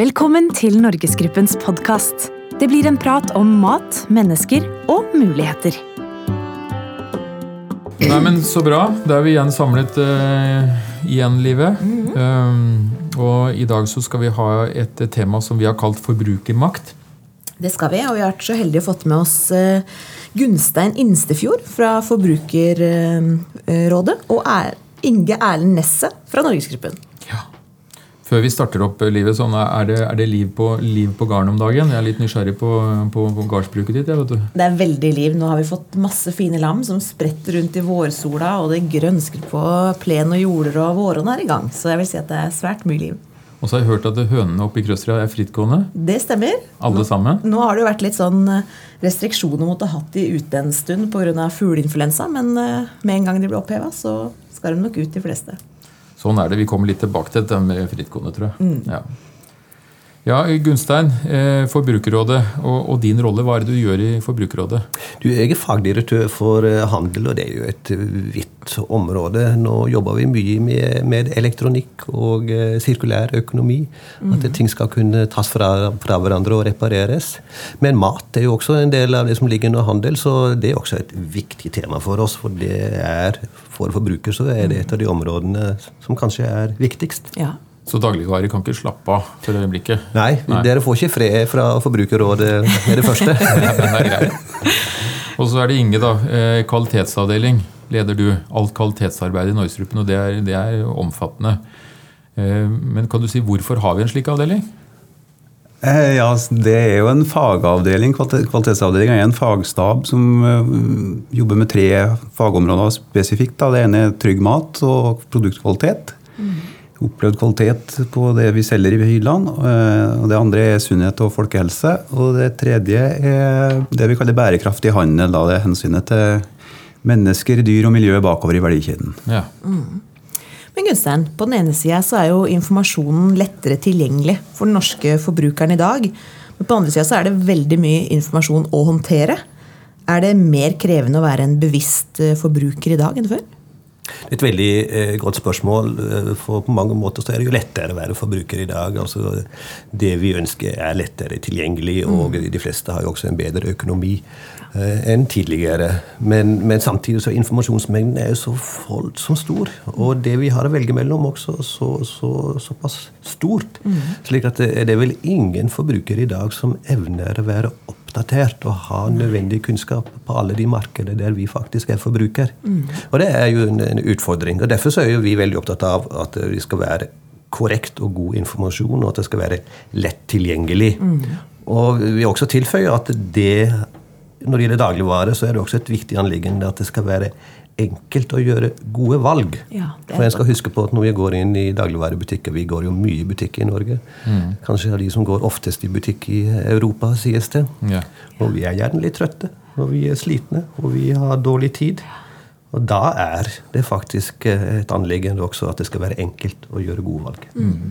Velkommen til Norgesgruppens podkast. Det blir en prat om mat, mennesker og muligheter. Nei, men Så bra. Da er vi igjen samlet uh, igjen, livet. um, og i dag så skal vi ha et tema som vi har kalt forbrukermakt. Det skal vi, og vi har vært så heldige å fått med oss uh, Gunstein Instefjord fra Forbrukerrådet og er Inge Erlend Nesset fra Norgesgruppen. Før vi starter opp, livet, sånn, er det, er det liv, på, liv på garn om dagen? Jeg er litt nysgjerrig på, på, på gardsbruket ditt. du. det er veldig liv. Nå har vi fått masse fine lam som spretter rundt i vårsola, og det grønsker på plen og jorder, og vårene er i gang. Så jeg vil si at det er svært mye liv. Og så har jeg hørt at hønene oppe i Krøstra er frittgående. Det stemmer. Alle sammen? Nå, nå har det jo vært litt sånn eh, restriksjoner mot å ha hatt de ute en stund pga. fugleinfluensa, men eh, med en gang de blir oppheva, så skal de nok ut, de fleste. Sånn er det. Vi kommer litt tilbake til dette med frittgående, tror jeg. Mm. Ja. Ja, Gunstein, eh, Forbrukerrådet og, og, din rolle. Hva er det du gjør i Forbrukerrådet? Du, jeg er fagdirektør for eh, handel, og det er jo et vidt område. Nå jobber vi mye med, med elektronikk og uh, sirkulær økonomi. Mm. At ting skal kunne tas fra, fra, hverandre og repareres. Men mat er jo også en del av det som ligger under handel, så det er også et viktig tema for oss. For det er for forbruker så er det et av de områdene som kanskje er viktigst. Ja. Så dagligvarer kan ikke slappe av for øyeblikket? Nei, Nei, dere får ikke fred fra Forbrukerrådet med det første. og så er det Inge, da. Eh, kvalitetsavdeling leder du. Alt kvalitetsarbeid i Norgesgruppen, og det er, det er, omfattende. Eh, men kan du si hvorfor har vi en slik avdeling? Eh, ja, Det er jo en fagavdeling. Kvalitetsavdeling er en fagstab som jobber med tre fagområder spesifikt. Det ene er trygg mat og produktkvalitet. Mm opplevd kvalitet på det vi selger i hyllene. Og det andre er sunnhet og folkehelse. Og det tredje er det vi kaller bærekraftig handel. Da. Det er hensynet til mennesker, dyr og miljø bakover i verdikjeden. Ja. Mm. Men Gunstein, på den ene sida så er jo informasjonen lettere tilgjengelig for den norske forbrukeren i dag. Men på den andre sida så er det veldig mye informasjon å håndtere. Er det mer krevende å være en bevisst eh, forbruker i dag enn før? Det er et veldig eh, godt spørsmål. Eh, for på mange måter så er det jo lettere å være forbruker i dag. Altså, det vi ønsker, er lettere tilgjengelig, og mm. de fleste har jo også en bedre økonomi eh, enn tidligere. Men, men, samtidig så informasjonsmengden er jo så voldsomt stor. Og det vi har å velge mellom, også så, så, såpass stort. Mm. slik at det, det er vel ingen forbruker i dag som evner å være opptatt oppdatert og ha nødvendig kunnskap på alle de markedene der vi faktisk er forbruker. Mm. Og det er jo en, en, utfordring. og Derfor er vi veldig opptatt av at det skal være korrekt og god informasjon, og at det skal være lett tilgjengelig. Mm. Og vi også tilføyer at det, når det gjelder dagligvare, så er det også et viktig anliggende at det skal være enkelt å gjøre gode valg. Ja, For jeg skal huske på at Når vi går inn i dagligvarebutikker Vi går jo mye i butikk i Norge. Mm. Kanskje av de som går oftest i butikk i Europa, sies det. Ja. Og vi er gjerne litt trøtte, og vi er slitne, og vi har dårlig tid. Og da er det faktisk eh, et anliggende også at det skal være enkelt å gjøre gode valg. Mm.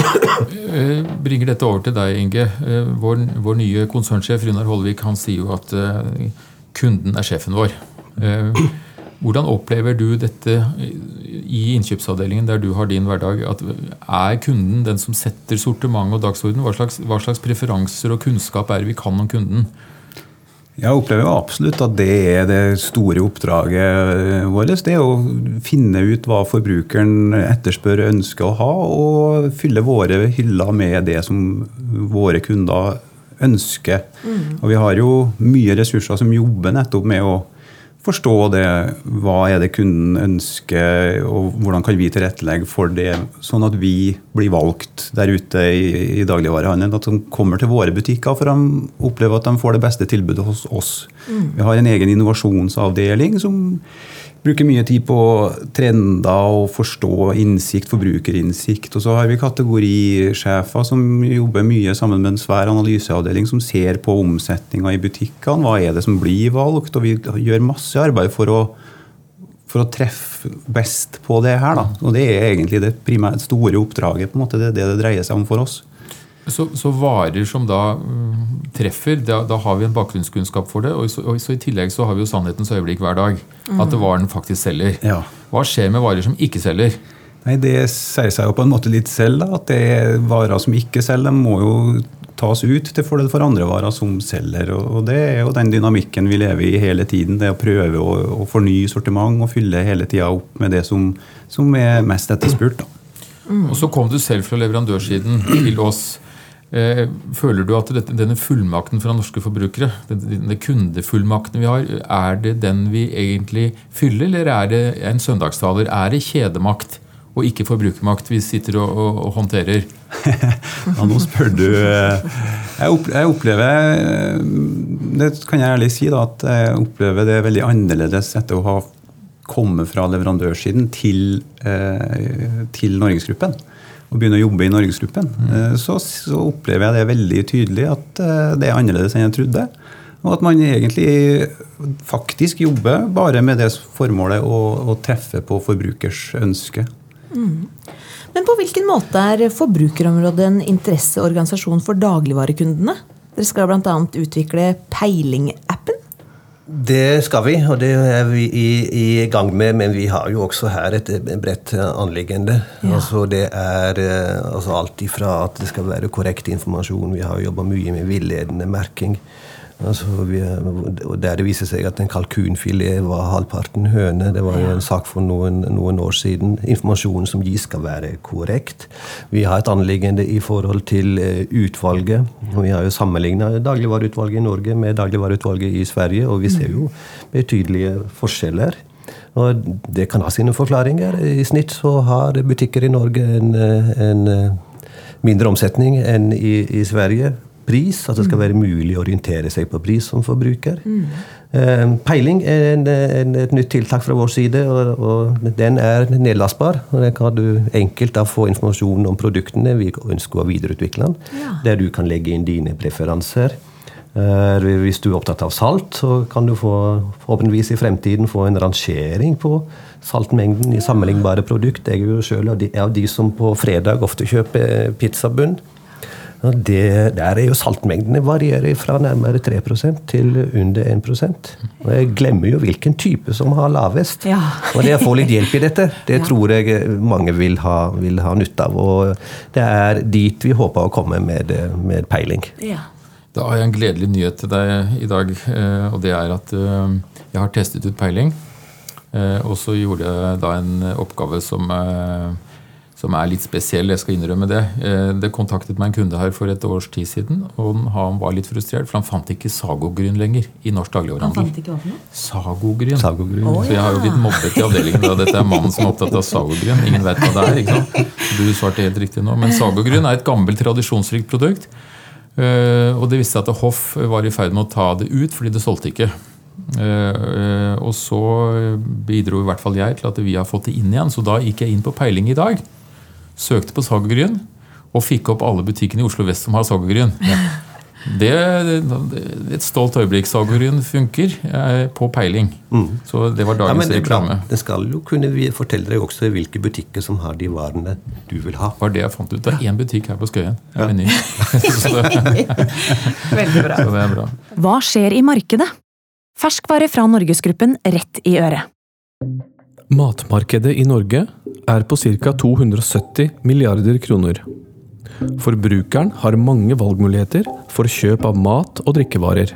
Eh, bringer dette over til deg, Inge. Eh, vår, vår nye konsernsjef Runar Holvik han sier jo at kunden er sjefen vår. Hvordan opplever du dette i innkjøpsavdelingen der du har din hverdag? At er kunden den som setter sortiment og dagsorden? Hva slags, hva slags preferanser og kunnskap er det vi kan om kunden? Jeg opplever absolutt at det er det store oppdraget vårt. Det er å finne ut hva forbrukeren etterspør og ønsker å ha, og fylle våre hyller med det som våre kunder ønsker. Mm. Og vi har jo mye ressurser som jobber nettopp med å forstå det. Hva er det kunden ønsker, og hvordan kan vi tilrettelegge for det, sånn at vi blir valgt der ute i, i dagligvarehandelen. At de kommer til våre butikker for de opplever at de får det beste tilbudet hos oss. Mm. Vi har en egen innovasjonsavdeling som bruker mye tid på trender og forstå innsikt, forbrukerinnsikt. Og så har vi kategorisjefer som jobber mye sammen med en svær analyseavdeling som ser på omsetninga i butikkene. Hva er det som blir valgt? Og vi gjør masse arbeid for å, for å treffe best på det her. Da. Og det er egentlig det primære, store oppdraget. på en måte, Det er det det dreier seg om for oss. Så, så, varer som da um, treffer, da, da, har vi en bakgrunnskunnskap for det. Og så, og så, i tillegg så har vi jo sannhetens øyeblikk hver dag. Mm. At varen faktisk selger. Ja. Hva skjer med varer som ikke selger? Nei, Det sier seg jo på en måte litt selv, da, at det er varer som ikke selger, de må jo tas ut til fordel for andre varer som selger. Og det er jo den dynamikken vi lever i hele tiden. Det å prøve å, å fornye sortiment og fylle hele tida opp med det som, som er mest etterspurt. Mm. Og så kom du selv fra leverandørsiden til oss. Eh, føler du at denne fullmakten fra norske forbrukere, denne kundefullmakten vi har, er det den vi egentlig fyller, eller er det en søndagstaler? Er det kjedemakt? og ikke forbrukermakt vi sitter og, og, og håndterer? ja, nå spør du. Eh, jeg, opplever, eh, det kan jeg ærlig si, da, at jeg opplever det veldig annerledes etter å ha kommet fra leverandørsiden til, til Norgesgruppen. Og begynne å jobbe i Norgesgruppen. Mm. Så, så, opplever jeg det veldig tydelig at det er annerledes enn jeg trodde. Og at man egentlig faktisk jobber bare med det formålet å, å treffe på forbrukers ønske. Mm. Men på hvilken måte er Forbrukerområdet en interesseorganisasjon for dagligvarekundene? Dere skal bl.a. utvikle Peiling-appen. Det skal vi, og det er vi i, i, gang med. Men vi har jo også her et bredt anliggende. Ja. Altså det er eh, altså alt ifra at det skal være korrekt informasjon. Vi har jobba mye med villedende merking. Altså, vi, der det viser seg at en kalkunfilet var halvparten høne. Det var jo en sak for noen, noen, år siden. Informasjonen som gis, skal være korrekt. Vi har et anliggende i forhold til eh, utvalget. og Vi har jo sammenligna dagligvareutvalget i Norge med dagligvareutvalget i Sverige, og vi ser jo betydelige forskjeller. Og det kan ha sine forklaringer. I snitt så har butikker i Norge en, en eh, mindre omsetning enn i, i Sverige pris. At det skal være mulig å orientere seg på pris som forbruker. Mm. Peiling er en, en, et nytt tiltak fra vår side, og, og den er nedlastbar. og Der kan du enkelt da få informasjon om produktene vi ønsker å videreutvikle. Ja. Der du kan legge inn dine preferanser. Eh, hvis du er opptatt av salt, så kan du få, forhåpentligvis i fremtiden få en rangering på saltmengden i sammenlignbare produkt. Jeg er jo selv av de som på fredag ofte kjøper pizzabunn. Det, der er jo saltmengdene varierer fra nærmere 3% til under 1% Og Jeg glemmer jo hvilken type som har lavest. Ja. og det å få litt hjelp i dette, det ja. tror jeg mange vil ha, vil ha nytte av. Og det er dit vi håper å komme med, med peiling. Ja. Da har jeg en gledelig nyhet til deg i dag. Eh, og det er at eh, jeg har testet ut peiling. Eh, og så gjorde jeg da en oppgave som som er litt spesiell. Jeg skal innrømme det. Eh, det kontaktet meg en kunde her for et års tid siden. og Han var litt frustrert, for han fant ikke sagogryn lenger i norsk dagligvarehandel. Sagogryn. sagogryn. Oh, ja. Så jeg har jo blitt mobbet i avdelingen. Da. Dette er mannen som er opptatt av sagogryn. Ingen vet hva det er. ikke sant? Du svarte helt riktig nå. Men sagogryn er et gammelt, tradisjonsrikt produkt. Eh, og det viste seg at Hoff var i ferd med å ta det ut fordi det solgte ikke. Uh, og så bidro i hvert fall jeg til at vi har fått det inn igjen. Så da gikk jeg inn på peiling i dag søkte på Sagergryn og fikk opp alle butikkene i Oslo vest som har Sagogryn. Det, det, et stolt øyeblikk. Sagergryn funker eh, på peiling. Mm. Så det var dagens ja, reklame. Det skal jo kunne fortelle deg også hvilke butikker som har de varene du vil ha. var det jeg fant ut. Det er én butikk her på Skøyen. Ja. Veldig bra. Så det er bra. Hva skjer i markedet? Ferskvare fra Norgesgruppen rett i øret. Matmarkedet i Norge er på ca. 270 milliarder kroner. Forbrukeren har mange valgmuligheter for kjøp av mat og drikkevarer.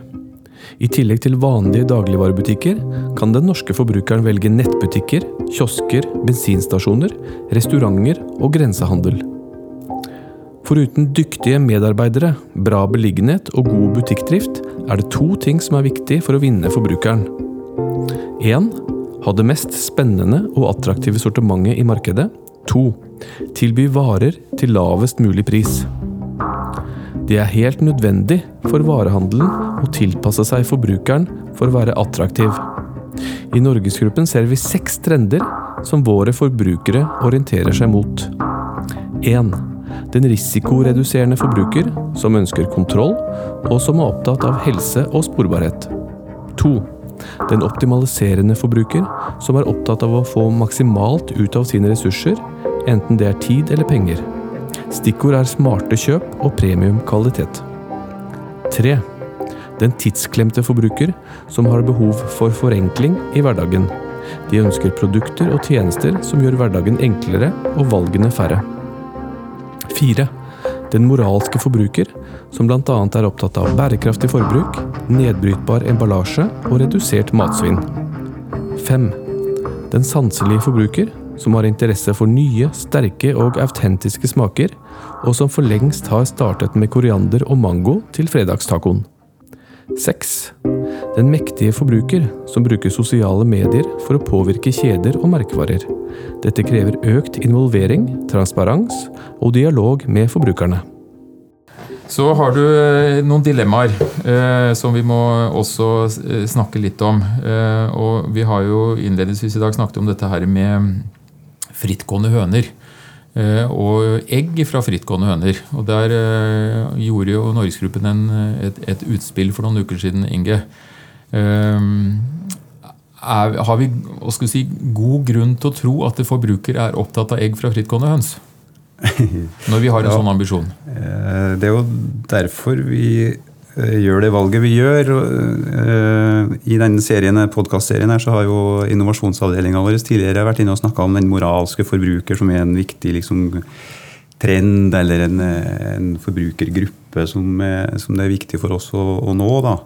I tillegg til vanlige dagligvarebutikker kan den norske forbrukeren velge nettbutikker, kiosker, bensinstasjoner, restauranter og grensehandel. Foruten dyktige medarbeidere, bra beliggenhet og god butikkdrift, er det to ting som er viktig for å vinne forbrukeren. 1 ha det mest spennende og attraktive sortimentet i markedet. 2. Tilby varer til lavest mulig pris. Det er helt nødvendig for varehandelen å tilpasse seg forbrukeren for å være attraktiv. I Norgesgruppen ser vi seks trender som våre forbrukere orienterer seg mot. 1. Den risikoreduserende forbruker som ønsker kontroll, og som er opptatt av helse og sporbarhet. 2. Den optimaliserende forbruker, som er opptatt av å få maksimalt ut av sine ressurser, enten det er tid eller penger. Stikkord er smarte kjøp og premium kvalitet. 3. Den tidsklemte forbruker, som har behov for forenkling i hverdagen. De ønsker produkter og tjenester som gjør hverdagen enklere og valgene færre. 4. Den moralske forbruker, som bl.a. er opptatt av bærekraftig forbruk, nedbrytbar emballasje og redusert matsvinn. 5. Den sanselige forbruker, som har interesse for nye, sterke og autentiske smaker, og som for lengst har startet med koriander og mango til fredagstacoen. 6. Den mektige forbruker, som bruker sosiale medier for å påvirke kjeder og merkevarer. Dette krever økt involvering, transparens og dialog med forbrukerne. Så har du eh, noen dilemmaer eh, som vi må også eh, snakke litt om. Eh, og vi har jo innledningsvis i dag snakket om dette her med frittgående høner. Eh, og egg fra frittgående høner. Og der eh, gjorde jo Norgesgruppen en, et, et, utspill for noen uker siden, Inge. Er, har vi si, god grunn til å tro at forbruker er opptatt av egg fra frittgående høns? Når vi har en ja, sånn ambisjon? Eh, det er jo derfor vi gjør det valget vi gjør. Eh, I denne serien, podkastserien her så har jo innovasjonsavdelinga vår tidligere vært inne og snakka om den moralske forbruker, som er en viktig liksom, trend eller en, en forbrukergruppe som, er, som, det er viktig for oss å, å nå. Da.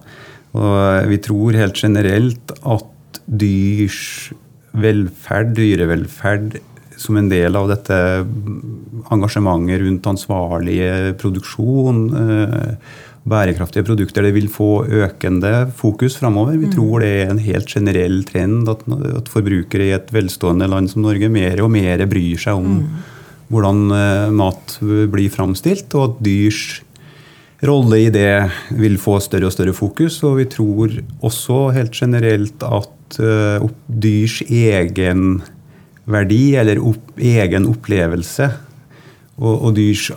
Og vi tror helt generelt at dyrs velferd, dyrevelferd, som en del av dette engasjementet rundt ansvarlige produksjon, eh, bærekraftige produkter, det vil få økende fokus framover. Vi mm. tror det er en helt generell trend at, at, forbrukere i et velstående land som Norge mer og mer bryr seg om mm. hvordan eh, mat blir framstilt, og at dyrs rolle i det vil få større og større fokus. Og vi tror også helt generelt at uh, dyrs egen verdi eller opp, egen opplevelse og, og, dyrs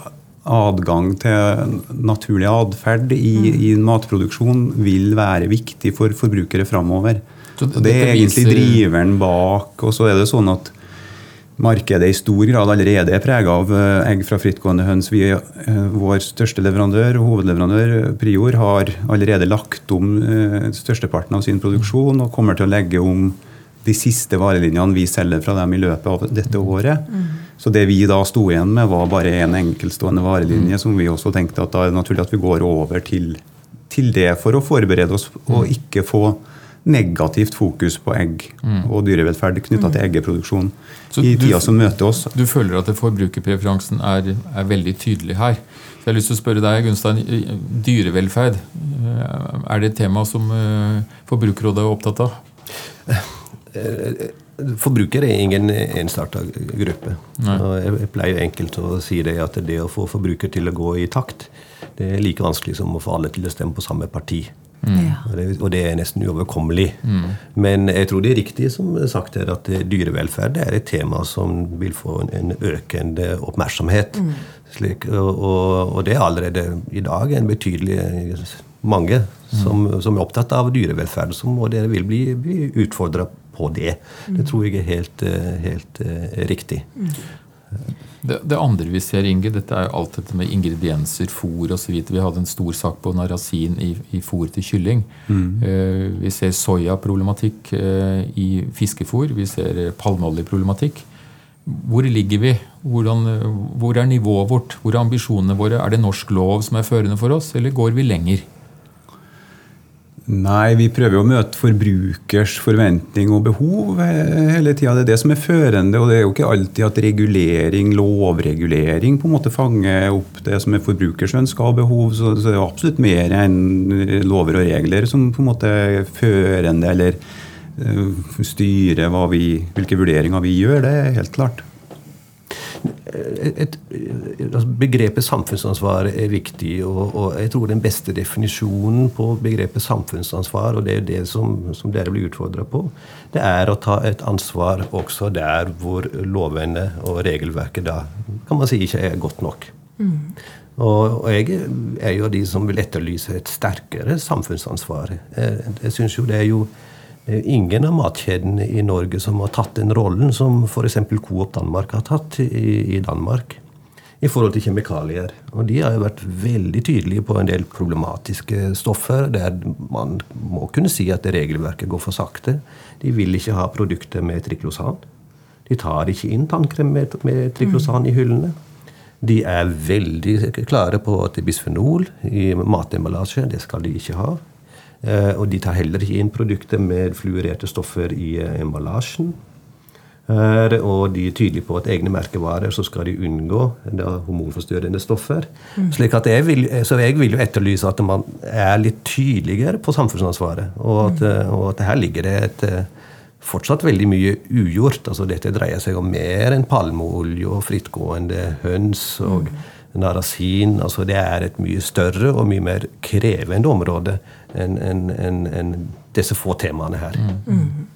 adgang til naturlig atferd i, mm. i matproduksjon vil være viktig for forbrukere framover. Det, er egentlig driveren bak. Og så er det sånn at markedet i stor grad allerede er prega av eh, egg fra frittgående høns. Vi, eh, vår største leverandør, hovedleverandør, Prior, har allerede lagt om uh, størsteparten av sin produksjon og kommer til å legge om de siste varelinjene vi selger fra dem i løpet av dette året. Mm. Så det vi da sto igjen med, var bare en enkeltstående varelinje, mm. som vi også tenkte at da er det naturlig at vi går over til, til det for å forberede oss og mm. ikke få negativt fokus på egg mm. og dyrevelferd knytta mm. til eggeproduksjon Så i tida som møter oss. Du føler at forbrukerpreferansen er, er, veldig tydelig her. Så jeg har lyst til å spørre deg, Gunstein, Dyrevelferd, eh, er det et tema som eh, Forbrukerrådet er opptatt av? Eh, forbruker er ingen ensarta gruppe. Jeg pleier enkelt å si det at det å få forbruker til å gå i takt, det er like vanskelig som å få alle til å stemme på samme parti. Mm. Og, det, er nesten uoverkommelig. Mm. Men jeg tror det er riktig som sagt her, at dyrevelferd er et tema som vil få en økende oppmerksomhet. Mm. Slik, og, og, det er allerede i dag en betydelig mange som, som er opptatt av dyrevelferd, som, og dere vil bli, bli utfordra på det. Det tror jeg er helt, eh, helt uh, riktig. Det, det, andre vi ser, Inge, dette er alt dette med ingredienser, fôr osv. Vi hadde en stor sak på narasin i, i fôr til kylling. Mm. Eh, vi ser soyaproblematikk eh, i fiskefôr. Vi ser palmeoljeproblematikk. Hvor ligger vi? Hvordan, hvor er nivået vårt? Hvor er ambisjonene våre? Er det norsk lov som er førende for oss, eller går vi lenger? Nei, vi prøver å møte forbrukers forventning og behov hele tida. Det er det som er førende. Og det er jo ikke alltid at regulering, lovregulering, på en måte fanger opp det som er forbrukers ønsker og behov. Så, det er absolutt mer enn lover og regler som på en måte er førende eller uh, styrer vi, hvilke vurderinger vi gjør. Det er helt klart et, altså begrepet samfunnsansvar er viktig. Og, og, jeg tror den beste definisjonen på begrepet samfunnsansvar, og det er det som, som dere blir utfordra på, det er å ta et ansvar også der hvor lovene og regelverket da kan man si ikke er godt nok. Mm. Og, og, jeg er jo de som vil etterlyse et sterkere samfunnsansvar. Jeg, jeg synes jo det er jo ingen av matkjedene i Norge som har tatt den rollen som f.eks. Coop Danmark har tatt i, i Danmark. i forhold til kjemikalier. Og de har jo vært veldig tydelige på en del problematiske stoffer der man må kunne si at regelverket går for sakte. De vil ikke ha produkter med triklosan. De tar ikke inn tannkrem med, med triklosan i hyllene. De er veldig klare på at det er bisfenol i matemballasje. Det skal de ikke ha. Eh, og de tar heller ikke inn produkter med fluorerte stoffer i eh, emballasjen. Og de er tydelige på at egne merkevarer så skal de unngå hormonforstyrrende stoffer. Mm. Jeg vil, så jeg vil jo etterlyse at man er litt tydeligere på samfunnsansvaret. Og at, mm. og at her ligger det et fortsatt veldig mye ugjort. altså Dette dreier seg om mer enn palmeolje og frittgående høns og mm. Narasin. altså Det er et mye større og mye mer krevende område enn en, en, en disse få temaene her. Mm. Mm.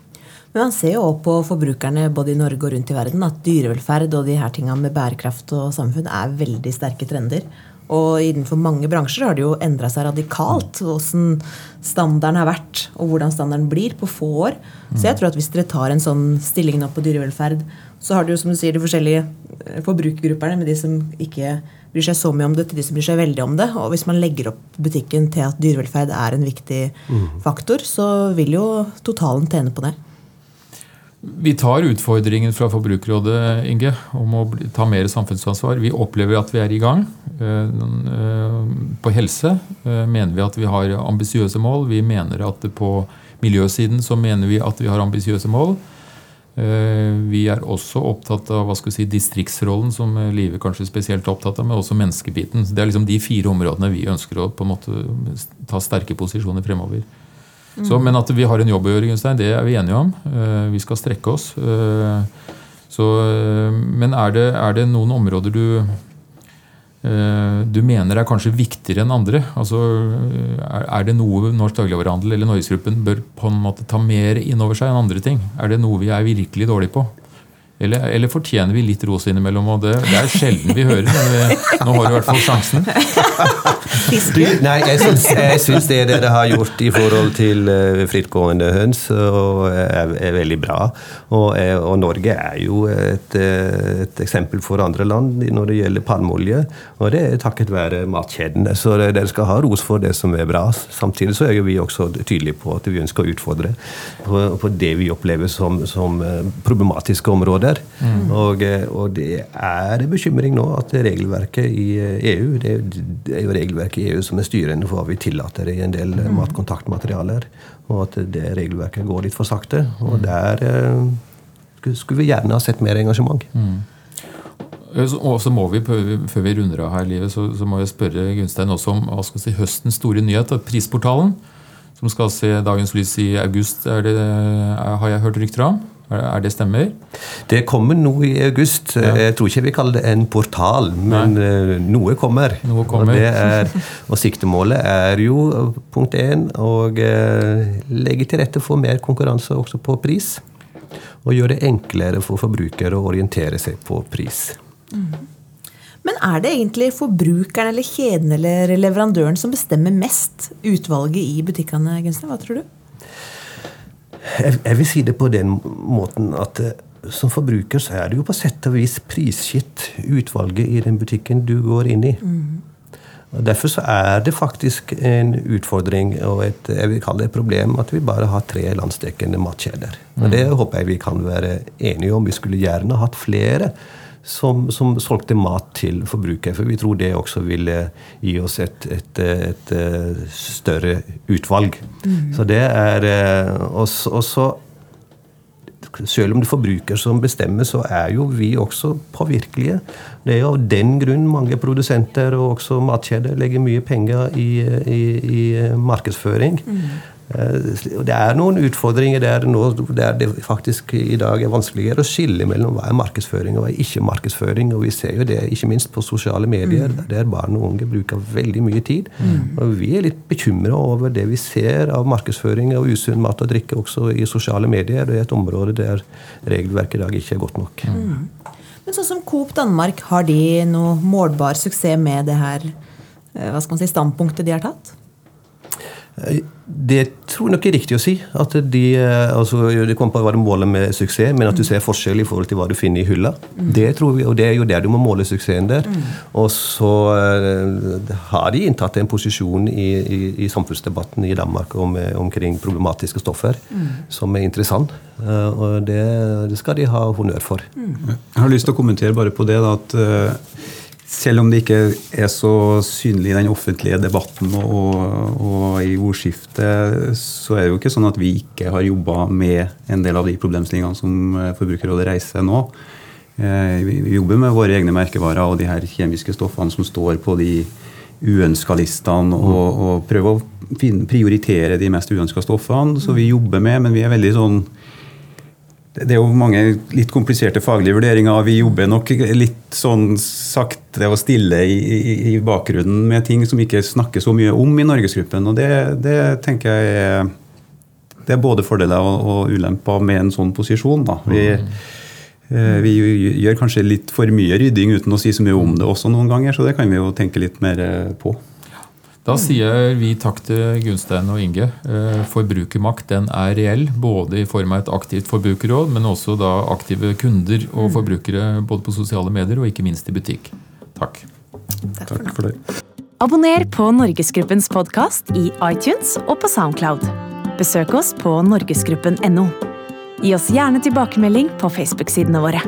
Men man ser jo også på forbrukerne både i Norge og rundt i verden at dyrevelferd og de her tingene med bærekraft og samfunn er veldig sterke trender. Og innenfor mange bransjer har det jo endra seg radikalt hvordan standarden har vært, og hvordan standarden blir, på få år. Så jeg tror at hvis dere tar en sånn stilling nå på dyrevelferd, så har du jo som du sier de forskjellige eh, forbrukergruppene med de som ikke bryr seg så mye om det, til de som bryr seg veldig om det. Og hvis man legger opp butikken til at dyrevelferd er en viktig mm. faktor, så vil jo totalen tjene på det. Vi tar utfordringen fra Forbrukerrådet Inge, om å ta mer samfunnsansvar. Vi opplever at vi er i gang. Eh, eh, på helse eh, mener vi at vi har ambisiøse mål. Vi mener at på miljøsiden så mener vi at vi har ambisiøse mål. Vi er også opptatt av hva skal vi si, distriktsrollen, som Live kanskje spesielt er opptatt av, men også menneskebiten. Det er liksom de fire områdene vi ønsker å på en måte ta sterke posisjoner fremover. Så, men at vi har en jobb å gjøre, Gunstein, det er vi enige om. Eh, vi skal strekke oss. Eh, så, eh, men er det, er det, noen områder du du mener er kanskje viktigere enn andre? Altså, er det noe Norsk Dagligvarehandel eller Norgesgruppen bør på en måte ta mer inn over seg enn andre ting? Er det noe vi er virkelig dårlige på? Eller, eller, fortjener vi litt ros innimellom? og Det, det er sjelden vi hører, men vi, nå har du i hvert fall sjansen. Nei, jeg syns, jeg syns, det dere har gjort i forhold til uh, frittgående høns, er, er, veldig bra. Og, og, Norge er jo et, et, eksempel for andre land når det gjelder palmeolje. Og det er takket være matkjedene. Så dere skal ha ros for det som er bra. Samtidig så er vi også tydelige på at vi ønsker å utfordre på, på det vi opplever som, som eh, problematiske områder områder. Mm. Og, eh, og, det er en bekymring nå at regelverket i EU det, er jo regelverket i EU som er styrende for hva vi tillater i en del mm. matkontaktmaterialer. Og at det regelverket går litt for sakte. Og der eh, skulle vi gjerne ha sett mer engasjement. Mm. Og så må vi, Før vi runder av her, livet, så, så må jeg spørre Gunstein også om hva skal si, høstens store nyhet. Prisportalen, som skal se dagens lys i august, det, har jeg hørt rykter om? Er det stemmer? Det kommer noe i august. Ja. Jeg tror ikke vi kaller det en portal, men Nei. Eh, noe kommer. Noe kommer. Og, er, og, siktemålet er jo punkt én å eh, legge til rette for mer konkurranse også på pris. Og gjøre det enklere for forbrukere å orientere seg på pris. Mm. Men er det egentlig forbrukeren eller kjeden eller leverandøren som bestemmer mest utvalget i butikkene? Hva tror du? Jeg, jeg, vil si det på den måten at eh, som forbruker så er det jo på sett og vis prisgitt utvalget i den butikken du går inn i. Mm. Og Derfor så er det faktisk en utfordring og et jeg vil kalle det et problem at vi bare har tre landsdekkende matkjeder. Og Det mm. håper jeg vi kan være enige om. Vi skulle gjerne hatt flere som, som, solgte mat til forbruker. For vi tror det også ville gi oss et, et, et, et eh, større utvalg. Mm. Så det er Og også selv om det er forbruker som bestemmer, så er jo vi også påvirkelige. Det er jo av den grunn mange produsenter og også matkjeder legger mye penger i, i, i markedsføring. Mm. Eh, det er noen utfordringer der, nå, der det faktisk i dag er vanskeligere å skille mellom hva er markedsføring og hva er ikke markedsføring. Og vi ser jo det ikke minst på sosiale medier, mm. der barn og unge bruker veldig mye tid. Mm. Og vi er litt bekymra over det vi ser av markedsføring av usunn mat og drikke også i sosiale medier. Det er et område der regelverket i dag ikke er godt nok. Mm. Men sånn som Coop Danmark, har de noe målbar suksess med det her eh, hva skal man si, standpunktet de har tatt? Det tror jeg nok er riktig å si. At de, eh, altså, det kommer på å være målet med suksess, men at du ser forskjell i forhold til hva du finner i hylla. Det tror vi, og det er jo der du må måle suksessen der. Og så uh, har de inntatt en posisjon i, i, i samfunnsdebatten i Danmark om, omkring problematiske stoffer som er interessant. Uh, og det, det, skal de ha honnør for. Jeg har lyst til å kommentere bare på det da, at uh, selv om det ikke er så synlig i den offentlige debatten og, og, i ordskiftet, så er det jo ikke sånn at vi ikke har jobba med en del av de problemstillingene som eh, Forbrukerrådet reiser nå. Eh, vi jobber med våre egne merkevarer og de her kjemiske stoffene som står på de uønska listene, og, og prøver å prioritere de mest uønska stoffene. Så vi jobber med, men vi er veldig sånn det er jo mange litt kompliserte faglige vurderinger. Vi jobber nok litt sånn sakte og stille i, i, bakgrunnen med ting som ikke snakker så mye om i Norgesgruppen. Og det, det tenker jeg er, det er både fordeler og, og, ulemper med en sånn posisjon. Da. Vi, eh, vi gjør kanskje litt for mye rydding uten å si så mye om det også noen ganger, så det kan vi jo tenke litt mer på. Da sier vi takk til Gunstein og Inge. Eh, forbrukermakt den er reell, både i form av et aktivt forbrukerråd, men også da aktive kunder og mm. forbrukere både på sosiale medier og ikke minst i butikk. Takk. Takk for, takk for det. Abonner på Norgesgruppens podkast i iTunes og på Soundcloud. Besøk oss på norgesgruppen.no. Gi oss gjerne tilbakemelding på Facebook-sidene våre.